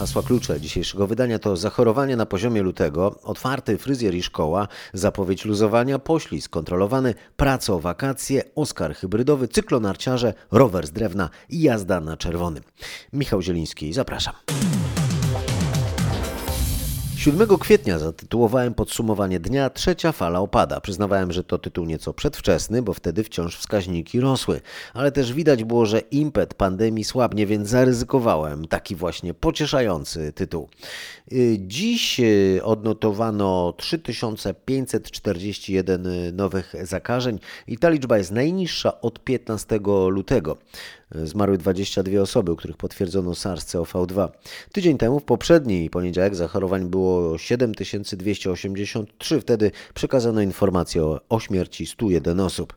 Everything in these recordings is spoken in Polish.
Hasła klucze dzisiejszego wydania to zachorowanie na poziomie lutego, otwarty fryzjer i szkoła, zapowiedź luzowania, poślizg kontrolowany, praca o wakacje, Oskar hybrydowy, cyklonarciarze, rower z drewna i jazda na czerwonym. Michał Zieliński, zapraszam. 7 kwietnia zatytułowałem podsumowanie dnia Trzecia fala opada. Przyznawałem, że to tytuł nieco przedwczesny, bo wtedy wciąż wskaźniki rosły, ale też widać było, że impet pandemii słabnie, więc zaryzykowałem taki właśnie pocieszający tytuł. Y, Dziś y, odnotowano 3541 nowych zakażeń i ta liczba jest najniższa od 15 lutego. Zmarły 22 osoby, u których potwierdzono SARS-CoV-2. Tydzień temu, w poprzedni poniedziałek, zachorowań było 7283. Wtedy przekazano informację o, o śmierci 101 osób.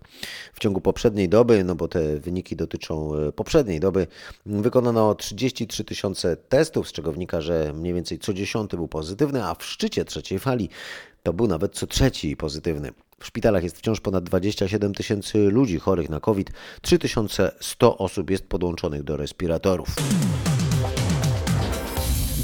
W ciągu poprzedniej doby, no bo te wyniki dotyczą e, poprzedniej doby, wykonano 33 tysiące testów, z czego wynika, że mniej więcej co dziesiąty był pozytywny, a w szczycie trzeciej fali to był nawet co trzeci pozytywny. W szpitalach jest wciąż ponad 27 tysięcy ludzi chorych na COVID, 3100 osób jest podłączonych do respiratorów.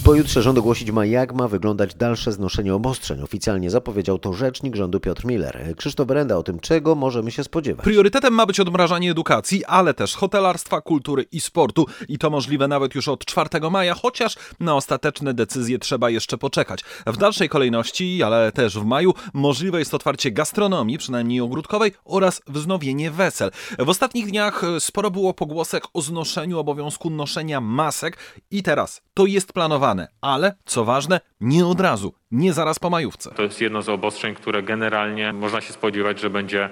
Pojutrze rząd ogłosić ma, jak ma wyglądać dalsze znoszenie obostrzeń. Oficjalnie zapowiedział to rzecznik rządu Piotr Miller. Krzysztof Berenda o tym, czego możemy się spodziewać. Priorytetem ma być odmrażanie edukacji, ale też hotelarstwa, kultury i sportu. I to możliwe nawet już od 4 maja, chociaż na ostateczne decyzje trzeba jeszcze poczekać. W dalszej kolejności, ale też w maju, możliwe jest otwarcie gastronomii, przynajmniej ogródkowej, oraz wznowienie wesel. W ostatnich dniach sporo było pogłosek o znoszeniu obowiązku noszenia masek i teraz to jest planowane, ale co ważne, nie od razu, nie zaraz po majówce. To jest jedno z obostrzeń, które generalnie można się spodziewać, że będzie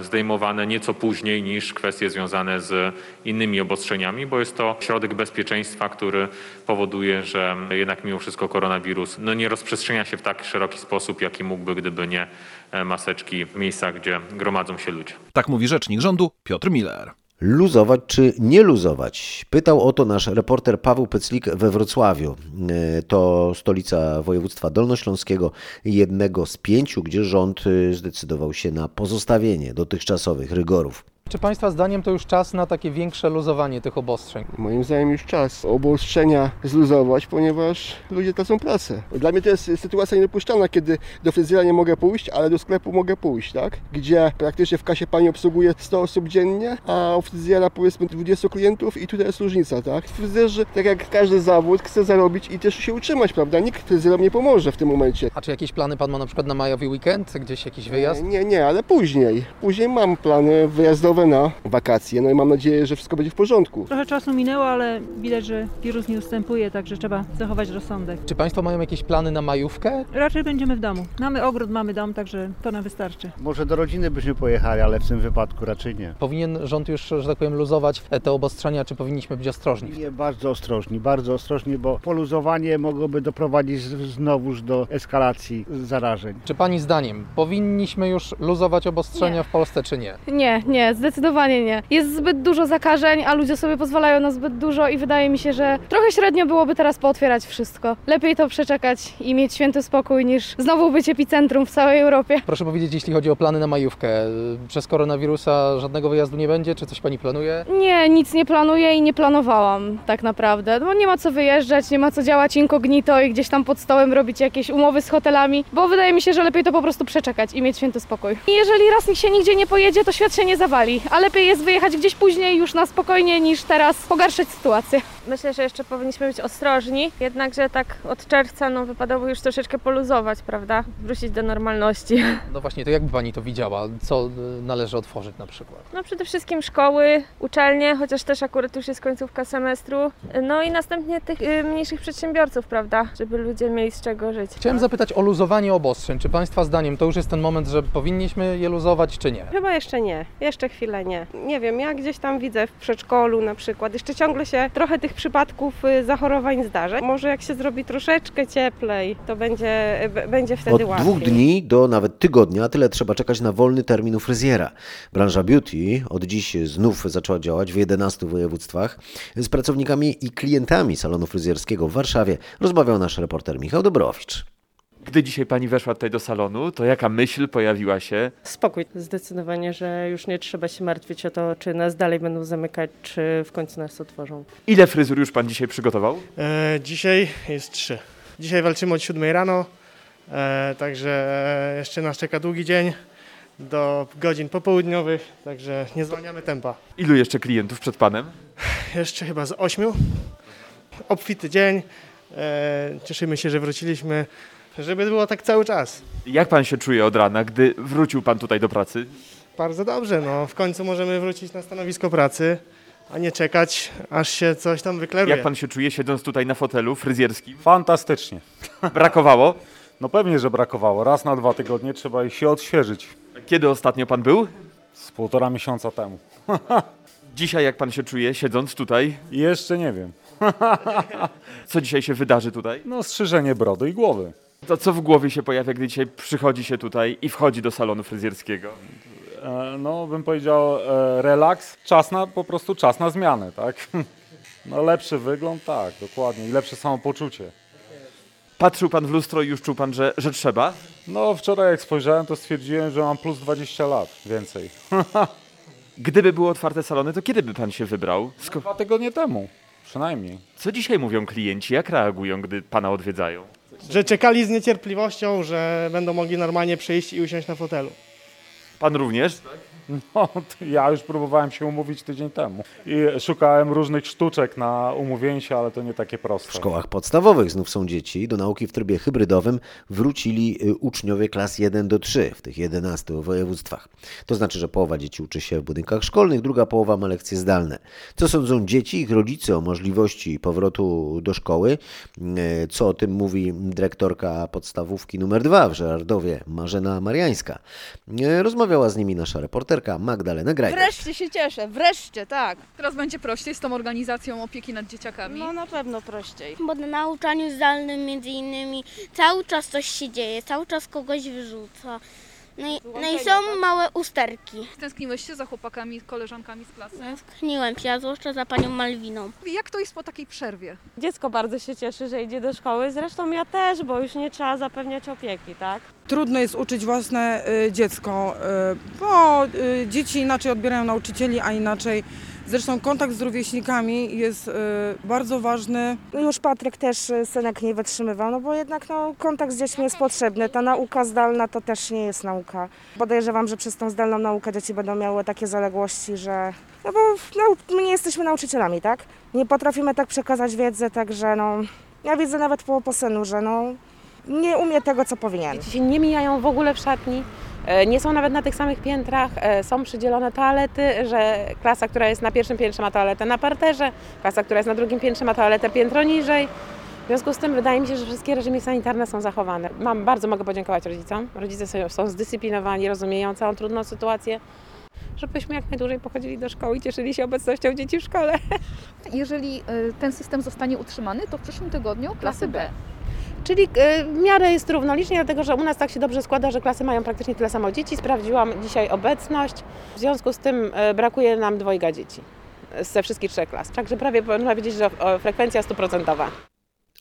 zdejmowane nieco później niż kwestie związane z innymi obostrzeniami, bo jest to środek bezpieczeństwa, który powoduje, że jednak mimo wszystko koronawirus no nie rozprzestrzenia się w tak szeroki sposób, jaki mógłby, gdyby nie e, maseczki w miejscach, gdzie gromadzą się ludzie. Tak mówi rzecznik rządu Piotr Miller. Luzować czy nie luzować? Pytał o to nasz reporter Paweł Pyclik we Wrocławiu. E, To stolica województwa dolnośląskiego, jednego z pięciu, gdzie rząd e, zdecydował się na pozostawienie dotychczasowych rygorów. Czy Państwa zdaniem to już czas na takie większe luzowanie tych obostrzeń? Moim zdaniem już czas obostrzenia zluzować, ponieważ ludzie tracą pracę. Dla mnie to jest sytuacja niedopuszczalna, kiedy do fryzjera nie mogę pójść, ale do sklepu mogę pójść, tak? Gdzie praktycznie w kasie pani obsługuje 100 osób dziennie, a u fryzjera powiedzmy 20 klientów i tutaj jest różnica, tak? Fryzjerzy, tak jak każdy zawód, chce zarobić i też się utrzymać, prawda? Nikt fryzjerom nie pomoże w tym momencie. A czy jakieś plany Pan ma na przykład na majowy weekend? Gdzieś jakiś wyjazd? Nie, nie, ale później. Później mam plany wyjazdowe na wakacje, no i mam nadzieję, że wszystko będzie w porządku. Trochę czasu minęło, ale widać, że wirus nie ustępuje, także trzeba zachować rozsądek. Czy Państwo mają jakieś plany na majówkę? Raczej będziemy w domu. Mamy ogród, mamy dom, także to nam wystarczy. Może do rodziny byśmy pojechali, ale w tym wypadku raczej nie. Powinien rząd już, że tak powiem, luzować te obostrzenia, czy powinniśmy być ostrożni? Nie, bardzo ostrożni, bardzo ostrożni, bo poluzowanie mogłoby doprowadzić znowuż do eskalacji zarażeń. Czy Pani zdaniem powinniśmy już luzować obostrzenia Nie. w Polsce, czy nie? Nie, nie, zdecydowanie nie. Jest zbyt dużo zakażeń, a ludzie sobie pozwalają na zbyt dużo i wydaje mi się, że trochę średnio byłoby teraz pootwierać wszystko. Lepiej to przeczekać i mieć święty spokój niż znowu być epicentrum w całej Europie. Proszę powiedzieć, jeśli chodzi o plany na majówkę, przez koronawirusa żadnego wyjazdu nie będzie? Czy coś Pani planuje? Nie, nic nie planuję i nie planowałam tak naprawdę, bo nie ma co wyjeżdżać, nie ma co działać incognito i gdzieś tam pod stołem robić jakieś umowy z hotelami, bo wydaje mi się, że lepiej to po prostu przeczekać i mieć święty spokój. I jeżeli raz się nigdzie nie pojedzie, to świat się nie zawali, a lepiej jest wyjechać gdzieś później już na spokojnie niż teraz pogarszać sytuację. Myślę, że jeszcze powinniśmy być ostrożni, jednakże tak od czerwca no, wypadałoby już troszeczkę poluzować, prawda? Wrócić do normalności. No właśnie, to jakby Pani to widziała? Co y, należy otworzyć na przykład? No przede wszystkim szkoły, uczelnie, chociaż też akurat już jest końcówka semestru. No i następnie tych y, mniejszych przedsiębiorców, prawda? Żeby ludzie mieli z czego żyć. Chciałem zapytać o luzowanie obostrzeń. Czy Państwa zdaniem to już jest ten moment, że powinniśmy je luzować, czy nie? Chyba jeszcze nie. Jeszcze chwilę. Chwilę nie. Nie wiem, ja gdzieś tam widzę w przedszkolu na przykład, jeszcze ciągle się trochę tych przypadków y, zachorowań zdarza. Może jak się zrobi troszeczkę cieplej, to będzie, b- będzie wtedy Od łatwiej. dwóch dni do nawet tygodnia tyle trzeba czekać na wolny termin u fryzjera. Branża beauty od dziś znów zaczęła działać w 11 województwach. Z pracownikami i klientami salonu fryzjerskiego w Warszawie rozmawiał nasz reporter Michał Dobrowicz. Gdy dzisiaj pani weszła tutaj do salonu, to jaka myśl pojawiła się? Spokój. Zdecydowanie, że już nie trzeba się martwić o to, czy nas dalej będą zamykać, czy w końcu nas otworzą. Ile fryzur już pan dzisiaj przygotował? E, dzisiaj jest trzy. Dzisiaj walczymy od 7 rano, e, także e, jeszcze nas czeka długi dzień do godzin popołudniowych, także nie zwalniamy tempa. Ilu jeszcze klientów przed panem? Jeszcze chyba z ośmiu. Obfity dzień. E, cieszymy się, że wróciliśmy, żeby było tak cały czas. Jak pan się czuje od rana, gdy wrócił pan tutaj do pracy? Bardzo dobrze, no w końcu możemy wrócić na stanowisko pracy, a nie czekać, aż się coś tam wyklaruje. Jak pan się czuje siedząc tutaj na fotelu fryzjerskim? Fantastycznie. Brakowało? No pewnie, że brakowało. Raz na dwa tygodnie trzeba się odświeżyć. Kiedy ostatnio pan był? Z półtora miesiąca temu. Dzisiaj jak pan się czuje siedząc tutaj? Jeszcze nie wiem. Co dzisiaj się wydarzy tutaj? No strzyżenie brody i głowy. To co w głowie się pojawia, gdy dzisiaj przychodzi się tutaj i wchodzi do salonu fryzjerskiego? E, no bym powiedział e, relaks, czas na, po prostu czas na zmianę, tak? No lepszy wygląd, tak, dokładnie i lepsze samopoczucie. Patrzył pan w lustro i już czuł pan, że, że trzeba? No wczoraj jak spojrzałem, to stwierdziłem, że mam plus 20 lat więcej. Gdyby były otwarte salony, to kiedy by pan się wybrał? Sko- Dwa tygodnie temu, przynajmniej. Co dzisiaj mówią klienci? Jak reagują, gdy pana odwiedzają? Że czekali z niecierpliwością, że będą mogli normalnie przyjść i usiąść na fotelu. Pan również? No, ja już próbowałem się umówić tydzień temu i szukałem różnych sztuczek na umówienie się, ale to nie takie proste. W szkołach podstawowych znów są dzieci. Do nauki w trybie hybrydowym wrócili y, uczniowie klas 1 do 3 w tych 11 województwach. To znaczy, że połowa dzieci uczy się w budynkach szkolnych, druga połowa ma lekcje zdalne. Co sądzą dzieci i ich rodzice o możliwości powrotu do szkoły? Y, Co o tym mówi dyrektorka podstawówki numer 2 w Żerardowie, Marzena Mariańska. Y, Rozmawiała z nimi nasza reporterka Magdalena Grajda. Wreszcie się cieszę, wreszcie, tak. Teraz będzie prościej z tą organizacją opieki nad dzieciakami. No na pewno prościej. Bo na nauczaniu zdalnym między innymi cały czas coś się dzieje, cały czas kogoś wyrzuca. No i, no i są małe usterki. Tęskniłeś się za chłopakami, koleżankami z klasy? Tęskniłem się, a zwłaszcza za panią Malwiną. Jak to jest po takiej przerwie? Dziecko bardzo się cieszy, że idzie do szkoły, zresztą ja też, bo już nie trzeba zapewniać opieki, tak? Trudno jest uczyć własne y, dziecko, y, bo y, dzieci inaczej odbierają nauczycieli, a inaczej. Zresztą kontakt z rówieśnikami jest y, bardzo ważny. Już Patryk też y, synek nie wytrzymywał, no bo jednak no, kontakt z dziećmi jest potrzebny. Ta nauka zdalna to też nie jest nauka. Podejrzewam, że przez tą zdalną naukę dzieci będą miały takie zaległości, że. No bo no, my nie jesteśmy nauczycielami, tak? Nie potrafimy tak przekazać wiedzy, także no. Ja widzę nawet po, po synu, że no nie umie tego, co powinien. Dzieci się nie mijają w ogóle w szatni, nie są nawet na tych samych piętrach, e, są przydzielone toalety, że klasa, która jest na pierwszym piętrze ma toaletę na parterze, klasa, która jest na drugim piętrze ma toaletę piętro niżej. W związku z tym wydaje mi się, że wszystkie reżimy sanitarne są zachowane. Mam, bardzo mogę podziękować rodzicom. Rodzice są, są zdyscyplinowani, rozumieją całą trudną sytuację. Żebyśmy jak najdłużej pochodzili do szkoły i cieszyli się obecnością dzieci w szkole. Jeżeli y, ten system zostanie utrzymany, to w przyszłym tygodniu klasy B. Czyli e, w miarę jest równolicznie, dlatego że u nas tak się dobrze składa, że klasy mają praktycznie tyle samo dzieci. Sprawdziłam dzisiaj obecność. W związku z tym e, brakuje nam dwojga dzieci ze wszystkich trzech klas. Także prawie można powiedzieć, że frekwencja stuprocentowa.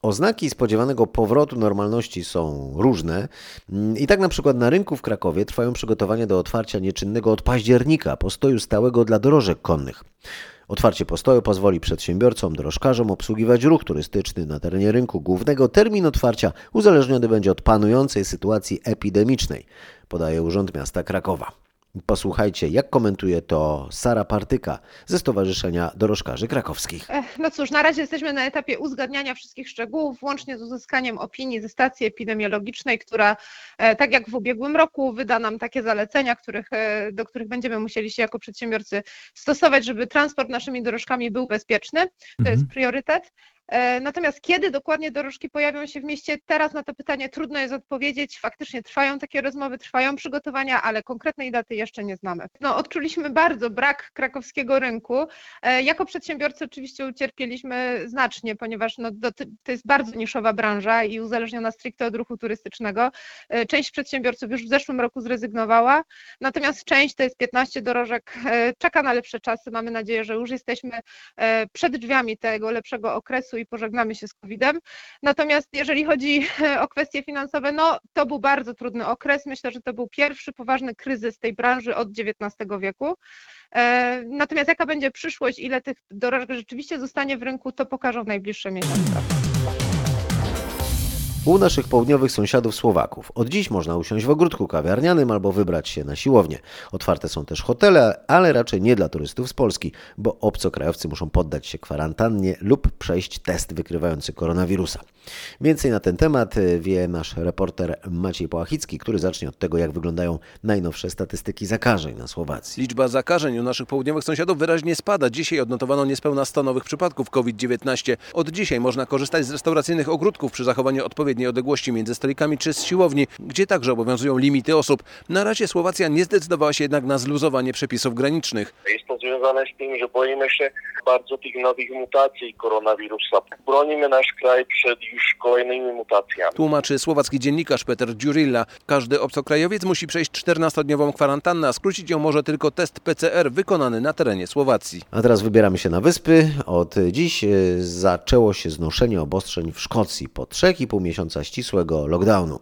Oznaki spodziewanego powrotu normalności są różne Mm, i tak na przykład na rynku w Krakowie trwają przygotowania do otwarcia nieczynnego od października postoju stałego dla dorożek konnych. Otwarcie postoju pozwoli przedsiębiorcom, drożkarzom obsługiwać ruch turystyczny na terenie rynku głównego. Termin otwarcia uzależniony będzie od panującej sytuacji epidemicznej, podaje Urząd Miasta Krakowa. Posłuchajcie, jak komentuje to Sara Partyka ze Stowarzyszenia Dorożkarzy Krakowskich. Ech, No cóż, na razie jesteśmy na etapie uzgadniania wszystkich szczegółów, łącznie z uzyskaniem opinii ze stacji epidemiologicznej, która, e, tak jak w ubiegłym roku, wyda nam takie zalecenia, których, e, do których będziemy musieli się jako przedsiębiorcy stosować, żeby transport naszymi dorożkami był bezpieczny. To jest priorytet. E, Natomiast kiedy dokładnie dorożki pojawią się w mieście, teraz na to pytanie trudno jest odpowiedzieć. Faktycznie trwają takie rozmowy, trwają przygotowania, ale konkretnej daty jeszcze nie znamy. No, odczuliśmy bardzo brak krakowskiego rynku. E, Jako przedsiębiorcy oczywiście ucierpieliśmy znacznie, ponieważ no, to jest bardzo niszowa branża i uzależniona stricte od ruchu turystycznego. E, Część przedsiębiorców już w zeszłym roku zrezygnowała, natomiast część, to jest 15 dorożek, czeka na lepsze czasy. Mamy nadzieję, że już jesteśmy przed drzwiami tego lepszego okresu i pożegnamy się z COVID-em. Natomiast jeżeli chodzi o kwestie finansowe, no to był bardzo trudny okres. Myślę, że to był pierwszy poważny kryzys tej branży od XIX wieku. E, Natomiast jaka będzie przyszłość, ile tych dorożek rzeczywiście zostanie w rynku, to pokażą najbliższe miesiące. U naszych południowych sąsiadów Słowaków od dziś można usiąść w ogródku kawiarnianym albo wybrać się na siłownię. Otwarte są też hotele, ale raczej nie dla turystów z Polski, bo obcokrajowcy muszą poddać się kwarantannie lub przejść test wykrywający koronawirusa. Więcej na ten temat y, wie nasz reporter Maciej Połachicki, który zacznie od tego, jak wyglądają najnowsze statystyki zakażeń na Słowacji. Liczba zakażeń u naszych południowych sąsiadów wyraźnie spada. Dzisiaj odnotowano niespełna 100 nowych przypadków COVID-19. Od dzisiaj można korzystać z restauracyjnych ogródków przy zachowaniu odpowiedniej odległości między stolikami czy z siłowni, gdzie także obowiązują limity osób. Na razie Słowacja nie zdecydowała się jednak na zluzowanie przepisów granicznych. Jest to związane z tym, że boimy się bardzo tych nowych mutacji koronawirusa. Bronimy nasz kraj przed już kolejnymi mutacjami. Tłumaczy słowacki dziennikarz Peter Dziurilla. Każdy obcokrajowiec musi przejść 14-dniową kwarantannę, a skrócić ją może tylko test PCR wykonany na terenie Słowacji. A teraz wybieramy się na wyspy. Od dziś y, zaczęło się znoszenie obostrzeń w Szkocji po 3,5 miesiąca ścisłego lockdownu.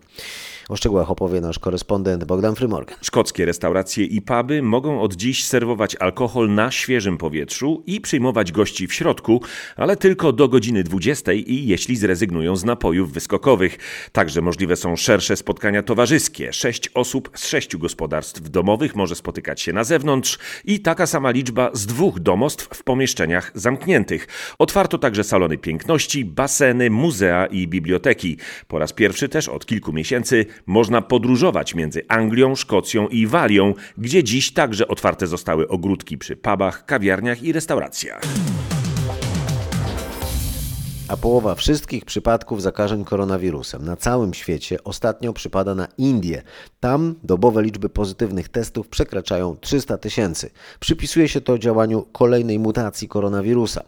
O szczegółach opowie nasz korespondent Bogdan Frymorgan. Szkockie restauracje i puby mogą od dziś serwować alkohol na świeżym powietrzu i przyjmować gości w środku, ale tylko do godziny 20 i jeśli zrezygnują z napojów wyskokowych. Także możliwe są szersze spotkania towarzyskie. Sześć osób z sześciu gospodarstw domowych może spotykać się na zewnątrz i taka sama liczba z dwóch domostw w pomieszczeniach zamkniętych. Otwarto także salony piękności, baseny, muzea i biblioteki. Po raz pierwszy też od kilku miesięcy można podróżować między Anglią, Szkocją i Walią, gdzie dziś także otwarte zostały ogródki przy pubach, kawiarniach i restauracjach. A połowa wszystkich przypadków zakażeń koronawirusem na całym świecie ostatnio przypada na Indię. Tam dobowe liczby pozytywnych testów przekraczają 300 tysięcy. Przypisuje się to działaniu kolejnej mutacji koronawirusa.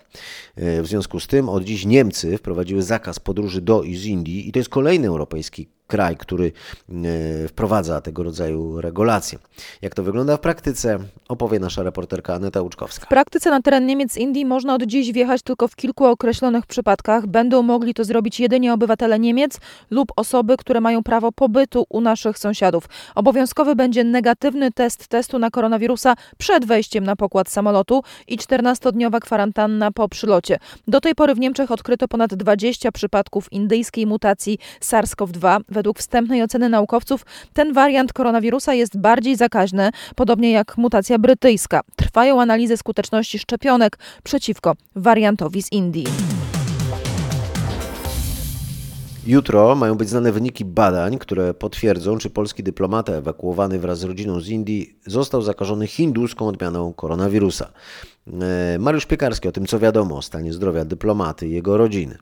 E, W związku z tym od dziś Niemcy wprowadziły zakaz podróży do i z Indii i to jest kolejny europejski kraj, który e, wprowadza tego rodzaju regulacje. Jak to wygląda w praktyce, opowie nasza reporterka Aneta Łuczkowska. W praktyce na teren Niemiec Indii można od dziś wjechać tylko w kilku określonych przypadkach. Będą mogli to zrobić jedynie obywatele Niemiec lub osoby, które mają prawo pobytu u naszych sąsiadów. Obowiązkowy będzie negatywny test testu na koronawirusa przed wejściem na pokład samolotu i 14-dniowa kwarantanna po przylocie. Do tej pory w Niemczech odkryto ponad 20 przypadków indyjskiej mutacji SARS-CoV-2. Według wstępnej oceny naukowców ten wariant koronawirusa jest bardziej zakaźny, podobnie jak mutacja brytyjska. Trwają analizy skuteczności szczepionek przeciwko wariantowi z Indii. Jutro mają być znane wyniki badań, które potwierdzą, czy polski dyplomata ewakuowany wraz z rodziną z Indii został zakażony hinduską odmianą koronawirusa. E, Mariusz Piekarski o tym, co wiadomo o stanie zdrowia dyplomaty i jego rodziny.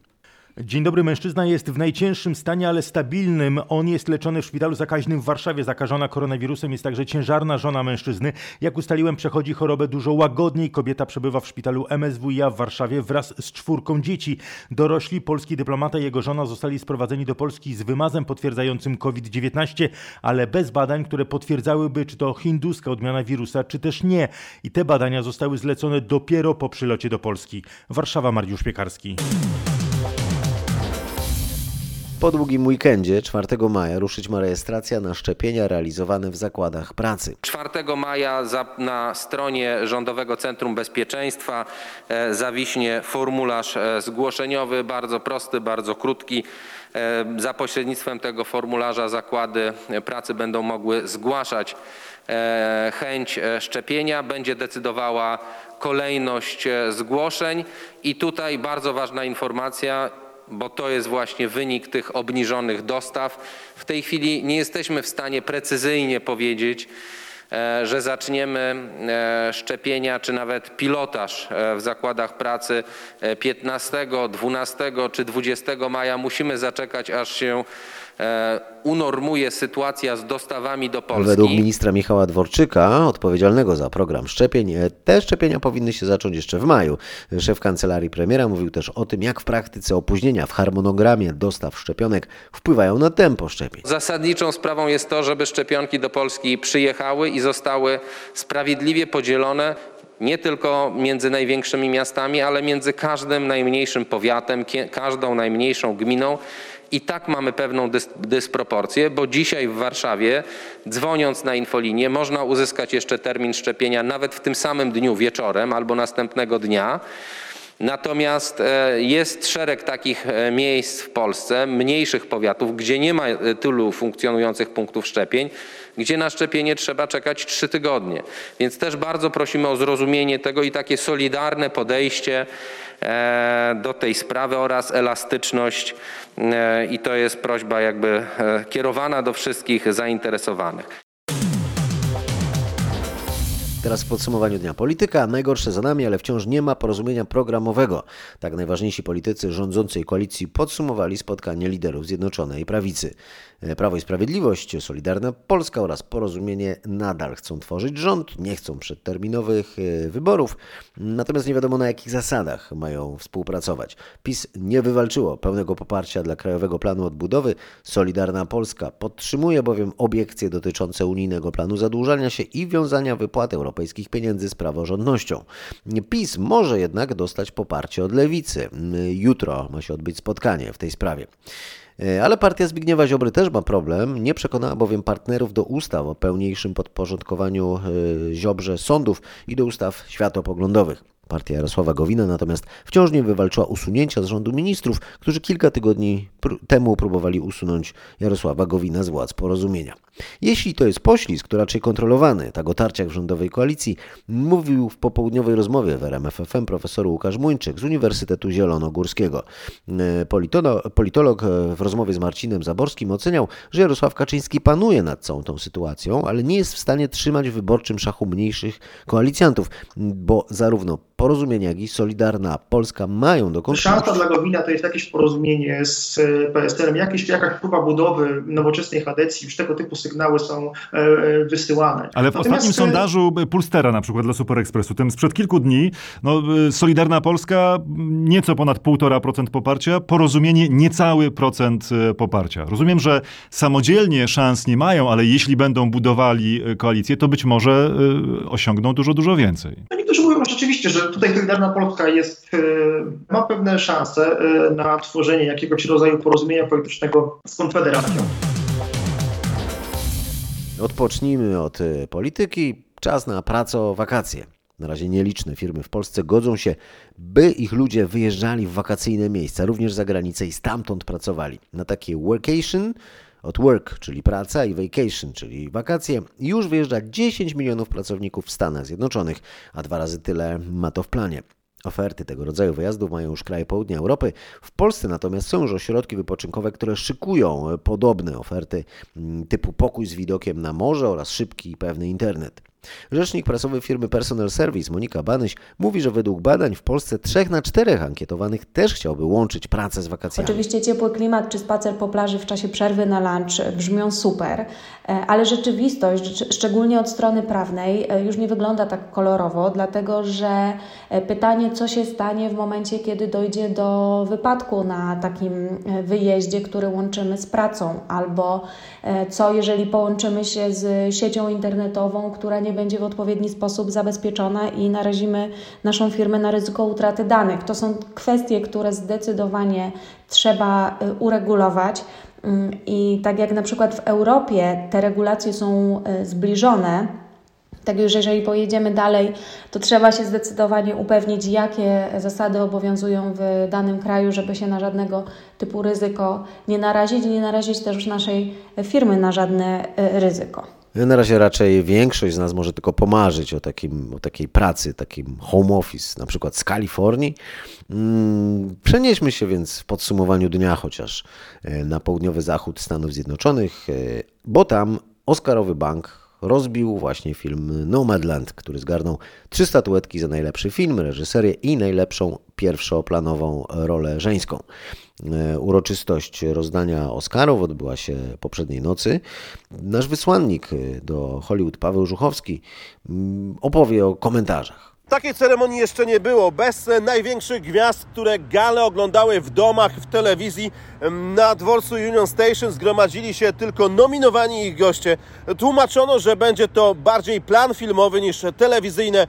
Dzień dobry, mężczyzna jest w najcięższym stanie, ale stabilnym. On jest leczony w szpitalu zakaźnym w Warszawie. Zakażona koronawirusem jest także ciężarna żona mężczyzny. Jak ustaliłem, przechodzi chorobę dużo łagodniej. Kobieta przebywa w szpitalu MSWiA w Warszawie wraz z czwórką dzieci. Dorośli polski dyplomata i jego żona zostali sprowadzeni do Polski z wymazem potwierdzającym COVID-19, ale bez badań, które potwierdzałyby, czy to hinduska odmiana wirusa, czy też nie. I te badania zostały zlecone dopiero po przylocie do Polski. Warszawa, Mariusz Piekarski. Po długim weekendzie 4 maja ruszyć ma rejestracja na szczepienia realizowane w zakładach pracy. 4 maja za, na stronie Rządowego Centrum Bezpieczeństwa e, zawiśnie formularz e, zgłoszeniowy, bardzo prosty, bardzo krótki. E, za pośrednictwem tego formularza zakłady pracy będą mogły zgłaszać e, chęć e, szczepienia. Będzie decydowała kolejność e, zgłoszeń i tutaj bardzo ważna informacja bo to jest właśnie wynik tych obniżonych dostaw. W tej chwili nie jesteśmy w stanie precyzyjnie powiedzieć, e, że zaczniemy e, szczepienia czy nawet pilotaż e, w zakładach pracy e, 15, 12 czy 20 maja. Musimy zaczekać, aż się unormuje sytuacja z dostawami do Polski. Według ministra Michała Dworczyka, odpowiedzialnego za program szczepień, e, te szczepienia powinny się zacząć jeszcze w maju. Szef kancelarii premiera mówił też o tym, jak w praktyce opóźnienia w harmonogramie dostaw szczepionek wpływają na tempo szczepień. Zasadniczą sprawą jest to, żeby szczepionki do Polski przyjechały i zostały sprawiedliwie podzielone nie tylko między największymi miastami, ale między każdym najmniejszym powiatem, każdą najmniejszą gminą. I tak mamy pewną dys dysproporcję, bo dzisiaj w Warszawie, dzwoniąc na infolinię, można uzyskać jeszcze termin szczepienia nawet w tym samym dniu wieczorem albo następnego dnia. Natomiast e, jest szereg takich e, miejsc w Polsce, mniejszych powiatów, gdzie nie ma e, tylu funkcjonujących punktów szczepień, gdzie na szczepienie trzeba czekać trzy tygodnie. Więc też bardzo prosimy o zrozumienie tego i takie solidarne podejście e, do tej sprawy oraz elastyczność. E, I to jest prośba jakby e, kierowana do wszystkich zainteresowanych. Teraz w podsumowaniu Dnia Polityka. Najgorsze za nami, ale wciąż nie ma porozumienia programowego. Tak najważniejsi politycy rządzącej koalicji podsumowali spotkanie liderów Zjednoczonej Prawicy. Prawo i Sprawiedliwość, Solidarna Polska oraz Porozumienie nadal chcą tworzyć rząd, nie chcą przedterminowych e, wyborów, natomiast nie wiadomo na jakich zasadach mają współpracować. PiS nie wywalczyło pełnego poparcia dla Krajowego Planu Odbudowy. Solidarna Polska podtrzymuje bowiem obiekcje dotyczące unijnego planu zadłużania się i wiązania wypłat europejskich pieniędzy z praworządnością. PiS może jednak dostać poparcie od lewicy. Jutro ma się odbyć spotkanie w tej sprawie. E, Ale partia Zbigniewa Ziobry też ma problem. Nie przekonała bowiem partnerów do ustaw o pełniejszym podporządkowaniu e, Ziobrze sądów i do ustaw światopoglądowych. Partia Jarosława Gowina natomiast wciąż nie wywalczyła usunięcia z rządu ministrów, którzy kilka tygodni pr- temu próbowali usunąć Jarosława Gowina z władz porozumienia. Jeśli to jest poślizg, to raczej kontrolowany, tak o tarciach w rządowej koalicji, mówił w popołudniowej rozmowie w RMFFM profesor Łukasz Muńczyk z Uniwersytetu Zielonogórskiego. E, Politolo, politolog e, w rozmowie z Marcinem Zaborskim oceniał, że Jarosław Kaczyński panuje nad całą tą sytuacją, ale nie jest w stanie trzymać w wyborczym szachu mniejszych koalicjantów, bo zarówno Porozumienie, jak i Solidarna Polska mają dokąd Szansa dla Gowina to jest jakieś porozumienie z e, PSL-em, jakieś, jakaś próba budowy nowoczesnej chadecji, już tego typu sygnały są e, e, wysyłane. Ale w Natomiast, ostatnim sondażu Pulstera na przykład dla Super Expressu, tym sprzed kilku dni, no, Solidarna Polska m, nieco ponad 1,5% poparcia, porozumienie niecały procent poparcia. Rozumiem, że samodzielnie szans nie mają, ale jeśli będą budowali koalicję, to być może osiągną dużo, dużo więcej. No niektórzy mówią rzeczywiście, że tutaj Solidarna Polska jest, e, ma pewne szanse e, na tworzenie jakiegoś rodzaju porozumienia politycznego z Konfederacją. Odpocznijmy od y, polityki. Czas na pracę wakacje. Na razie nieliczne firmy w Polsce godzą się, by ich ludzie wyjeżdżali w wakacyjne miejsca, również za granicę i stamtąd pracowali. Na takie workation od work, czyli praca, i vacation, czyli wakacje, już wyjeżdża 10 milionów pracowników w Stanach Zjednoczonych, a dwa razy tyle ma to w planie. Oferty tego rodzaju wyjazdów mają już kraje południa Europy. W Polsce natomiast są już ośrodki wypoczynkowe, które szykują podobne oferty mm, typu pokój z widokiem na morze oraz szybki i pewny internet. Rzecznik prasowy firmy Personal Service Monika Banyś mówi, że według badań w Polsce 3 na 4 ankietowanych też chciałby łączyć pracę z wakacjami. Oczywiście ciepły klimat czy spacer po plaży w czasie przerwy na lunch brzmią super, e, ale rzeczywistość, szcz- szczególnie od strony prawnej, e, już nie wygląda tak kolorowo, dlatego że e, pytanie, co się stanie w momencie, kiedy dojdzie do wypadku na takim wyjeździe, który łączymy z pracą, albo co jeżeli połączymy się z siecią internetową, która nie będzie w odpowiedni sposób zabezpieczona i narazimy naszą firmę na ryzyko utraty danych. To są kwestie, które zdecydowanie trzeba y, uregulować. Ym, I tak jak na przykład w Europie te regulacje są y, zbliżone, tak już jeżeli pojedziemy dalej, to trzeba się zdecydowanie upewnić, jakie zasady obowiązują w danym kraju, żeby się na żadnego typu ryzyko nie narazić i nie narazić też naszej firmy na żadne y, ryzyko. Na razie raczej większość z nas może tylko pomarzyć o, takim, o takiej pracy, takim home office, na przykład z Kalifornii. Mm, Przenieśmy się więc w podsumowaniu dnia chociaż e, na południowy zachód Stanów Zjednoczonych, e, bo tam Oscarowy Bank rozbił właśnie film Nomadland, który zgarnął trzy statuetki za najlepszy film, reżyserię i najlepszą pierwszoplanową rolę żeńską. E, uroczystość rozdania Oscarów odbyła się poprzedniej nocy. Nasz wysłannik do Hollywood, Paweł Żuchowski, mm, opowie o komentarzach. Takiej ceremonii jeszcze nie było. Bez największych gwiazd, które gale oglądały w domach, w telewizji, na dworcu Union Station zgromadzili się tylko nominowani ich goście. Tłumaczono, że będzie to bardziej plan filmowy niż telewizyjne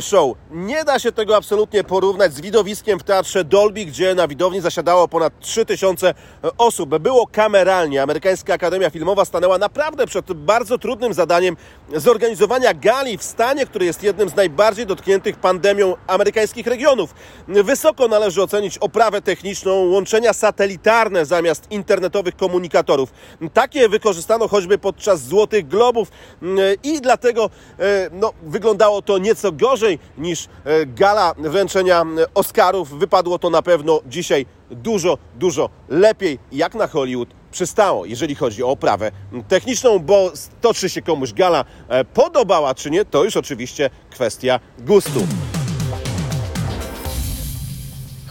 show. Nie da się tego absolutnie porównać z widowiskiem w teatrze Dolby, gdzie na widowni zasiadało ponad 3000 osób. Było kameralnie. Amerykańska Akademia Filmowa stanęła naprawdę przed bardzo trudnym zadaniem zorganizowania gali w stanie, który jest jednym z najbardziej dotkniętych pandemią amerykańskich regionów. Wysoko należy ocenić oprawę techniczną, łączenia satelitarne, zamiast internetowych komunikatorów. Takie wykorzystano choćby podczas Złotych Globów mm, i dlatego e, no, wyglądało to nieco gorzej niż e, gala wręczenia Oscarów. Wypadło to na pewno dzisiaj dużo, dużo lepiej, jak na Hollywood przystało, jeżeli chodzi o oprawę techniczną, bo to, czy się komuś gala e, podobała, czy nie, to już oczywiście kwestia gustu.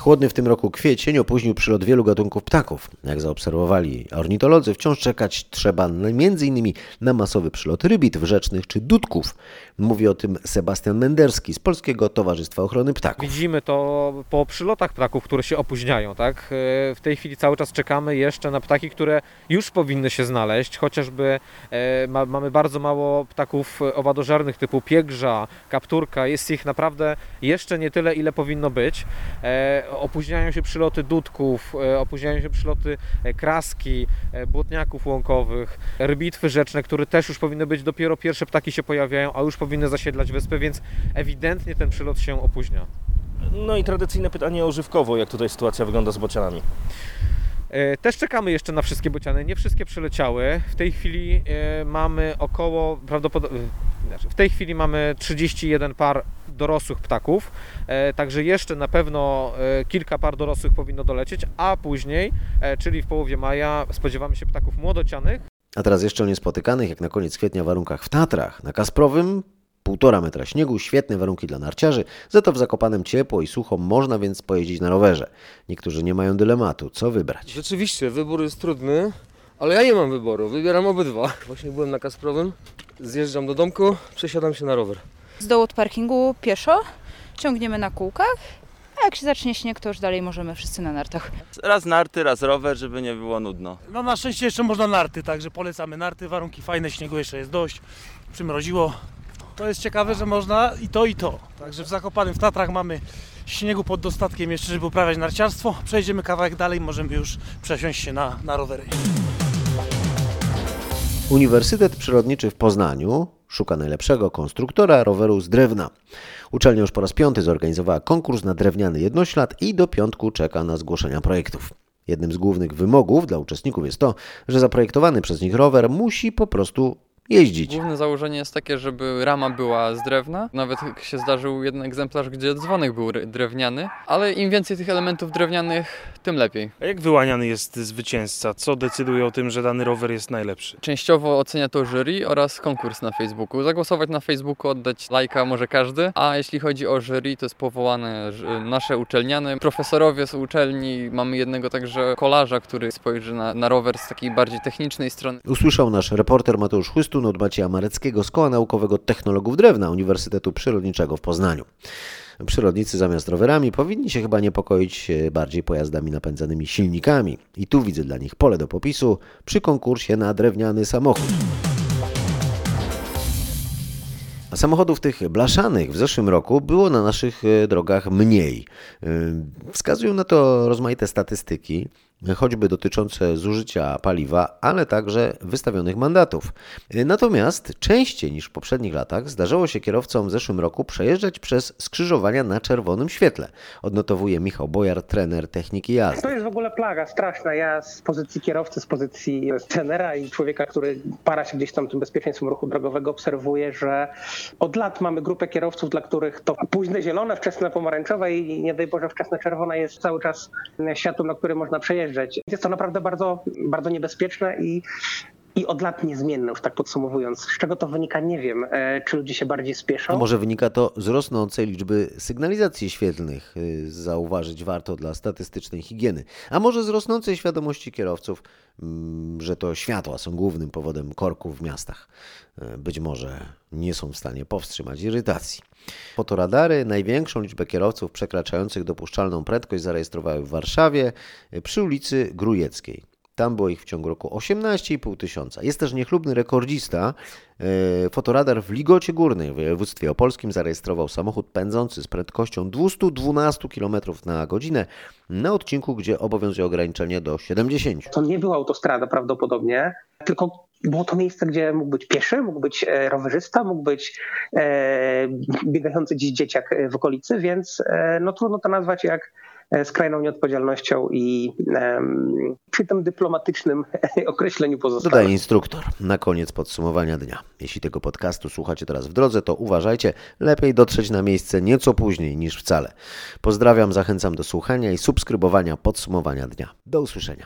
Chłodny w tym roku kwiecień opóźnił przylot wielu gatunków ptaków. Jak zaobserwowali ornitolodzy, wciąż czekać trzeba m.in. na masowy przylot rybitw rzecznych czy dudków. Mówi o tym Sebastian Menderski z Polskiego Towarzystwa Ochrony Ptaków. Widzimy to po przylotach ptaków, które się opóźniają. Tak? W tej chwili cały czas czekamy jeszcze na ptaki, które już powinny się znaleźć, chociażby e, ma, mamy bardzo mało ptaków owadożernych typu piegrza, kapturka. Jest ich naprawdę jeszcze nie tyle, ile powinno być. Opóźniają się przyloty dudków, e, opóźniają się przyloty e, kraski, e, błotniaków łąkowych, rybitwy rzeczne, które też już powinny być, dopiero pierwsze ptaki się pojawiają, a już powinny zasiedlać wyspy, więc ewidentnie ten przylot się opóźnia. No i tradycyjne pytanie o żywkowo, jak tutaj sytuacja wygląda z bocianami? Też czekamy jeszcze na wszystkie bociany. Nie wszystkie przyleciały. W tej chwili mamy około prawdopodobnie. W tej chwili mamy 31 par dorosłych ptaków, e, także jeszcze na pewno e, kilka par dorosłych powinno dolecieć, a później, e, czyli w połowie maja, spodziewamy się ptaków młodocianych. A teraz jeszcze o niespotykanych, jak na koniec kwietnia, warunkach w Tatrach. Na Kasprowym półtora metra śniegu, świetne warunki dla narciarzy, za to w Zakopanem ciepło i sucho, można więc pojeździć na rowerze. Niektórzy nie mają dylematu, co wybrać. Rzeczywiście, wybór jest trudny, ale ja nie mam wyboru, wybieram obydwa. Właśnie byłem na Kasprowym, zjeżdżam do domku, przesiadam się na rower. Z dołu od parkingu pieszo, ciągniemy na kółkach, a jak się zacznie śnieg, to już dalej możemy wszyscy na nartach. Raz narty, raz rower, żeby nie było nudno. No na szczęście jeszcze można narty, także polecamy narty, warunki fajne, śniegu jeszcze jest dość, przymroziło. To jest ciekawe, że można i to i to. Także w Zakopanym w Tatrach mamy śniegu pod dostatkiem jeszcze, żeby uprawiać narciarstwo. Przejdziemy kawałek dalej, możemy już przesiąść się na, na rowery. Uniwersytet Przyrodniczy w Poznaniu szuka najlepszego konstruktora roweru z drewna. Uczelnia już po raz piąty zorganizowała konkurs na drewniany jednoślad i do piątku czeka na zgłoszenia projektów. Jednym z głównych wymogów dla uczestników jest to, że zaprojektowany przez nich rower musi po prostu jeździć. Główne założenie jest takie, żeby rama była z drewna. Nawet się zdarzył jeden egzemplarz, gdzie dzwonek był drewniany, ale im więcej tych elementów drewnianych, tym lepiej. A jak wyłaniany jest zwycięzca? Co decyduje o tym, że dany rower jest najlepszy? Częściowo ocenia to jury oraz konkurs na Facebooku. Zagłosować na Facebooku, oddać lajka może każdy, a jeśli chodzi o jury, to jest powołane nasze uczelniane. Profesorowie z uczelni, mamy jednego także kolarza, który spojrzy na, na rower z takiej bardziej technicznej strony. Usłyszał nasz reporter Mateusz Chłystun od Macieja Mareckiego z Koła Naukowego Technologów Drewna Uniwersytetu Przyrodniczego w Poznaniu. Przyrodnicy zamiast rowerami powinni się chyba niepokoić bardziej pojazdami napędzanymi silnikami. I tu widzę dla nich pole do popisu przy konkursie na drewniany samochód. A samochodów tych blaszanych w zeszłym roku było na naszych drogach mniej. Wskazują na to rozmaite statystyki choćby dotyczące zużycia paliwa, ale także wystawionych mandatów. Natomiast częściej niż w poprzednich latach zdarzało się kierowcom w zeszłym roku przejeżdżać przez skrzyżowania na czerwonym świetle, odnotowuje Michał Bojar, trener techniki jazdy. To jest w ogóle plaga straszna. Ja z pozycji kierowcy, z pozycji trenera i człowieka, który para się gdzieś tam tym bezpieczeństwem ruchu drogowego, obserwuję, że od lat mamy grupę kierowców, dla których to późne zielone, wczesne pomarańczowe i nie daj Boże wczesne czerwone jest cały czas światłem, na którym można przejeżdżać. Jest to naprawdę bardzo, bardzo niebezpieczne i i od lat niezmienne, już tak podsumowując. Z czego to wynika, nie wiem. E, czy ludzie się bardziej spieszą? A może wynika to z rosnącej liczby sygnalizacji świetlnych. Y, Zauważyć warto dla statystycznej higieny. A może z rosnącej świadomości kierowców, mm, że to światła są głównym powodem korków w miastach. Y, Być może nie są w stanie powstrzymać irytacji. Fotoradary największą liczbę kierowców przekraczających dopuszczalną prędkość zarejestrowały w Warszawie y, przy ulicy Grujeckiej. Tam było ich w ciągu roku 18,5 tysiąca. Jest też niechlubny rekordzista. E, Fotoradar w Ligocie Górnej w województwie opolskim zarejestrował samochód pędzący z prędkością 212 km na godzinę na odcinku, gdzie obowiązuje ograniczenie do 70. To nie była autostrada prawdopodobnie, tylko było to miejsce, gdzie mógł być pieszy, mógł być e, rowerzysta, mógł być e, biegający dziś dzieciak w okolicy, więc e, no trudno to nazwać jak skrajną nieodpowiedzialnością i przy tym dyplomatycznym określeniu pozostałych. Dodaje instruktor na koniec podsumowania dnia. Jeśli tego podcastu słuchacie teraz w drodze, to uważajcie, lepiej dotrzeć na miejsce nieco później niż wcale. Pozdrawiam, zachęcam do słuchania i subskrybowania podsumowania dnia. Do usłyszenia.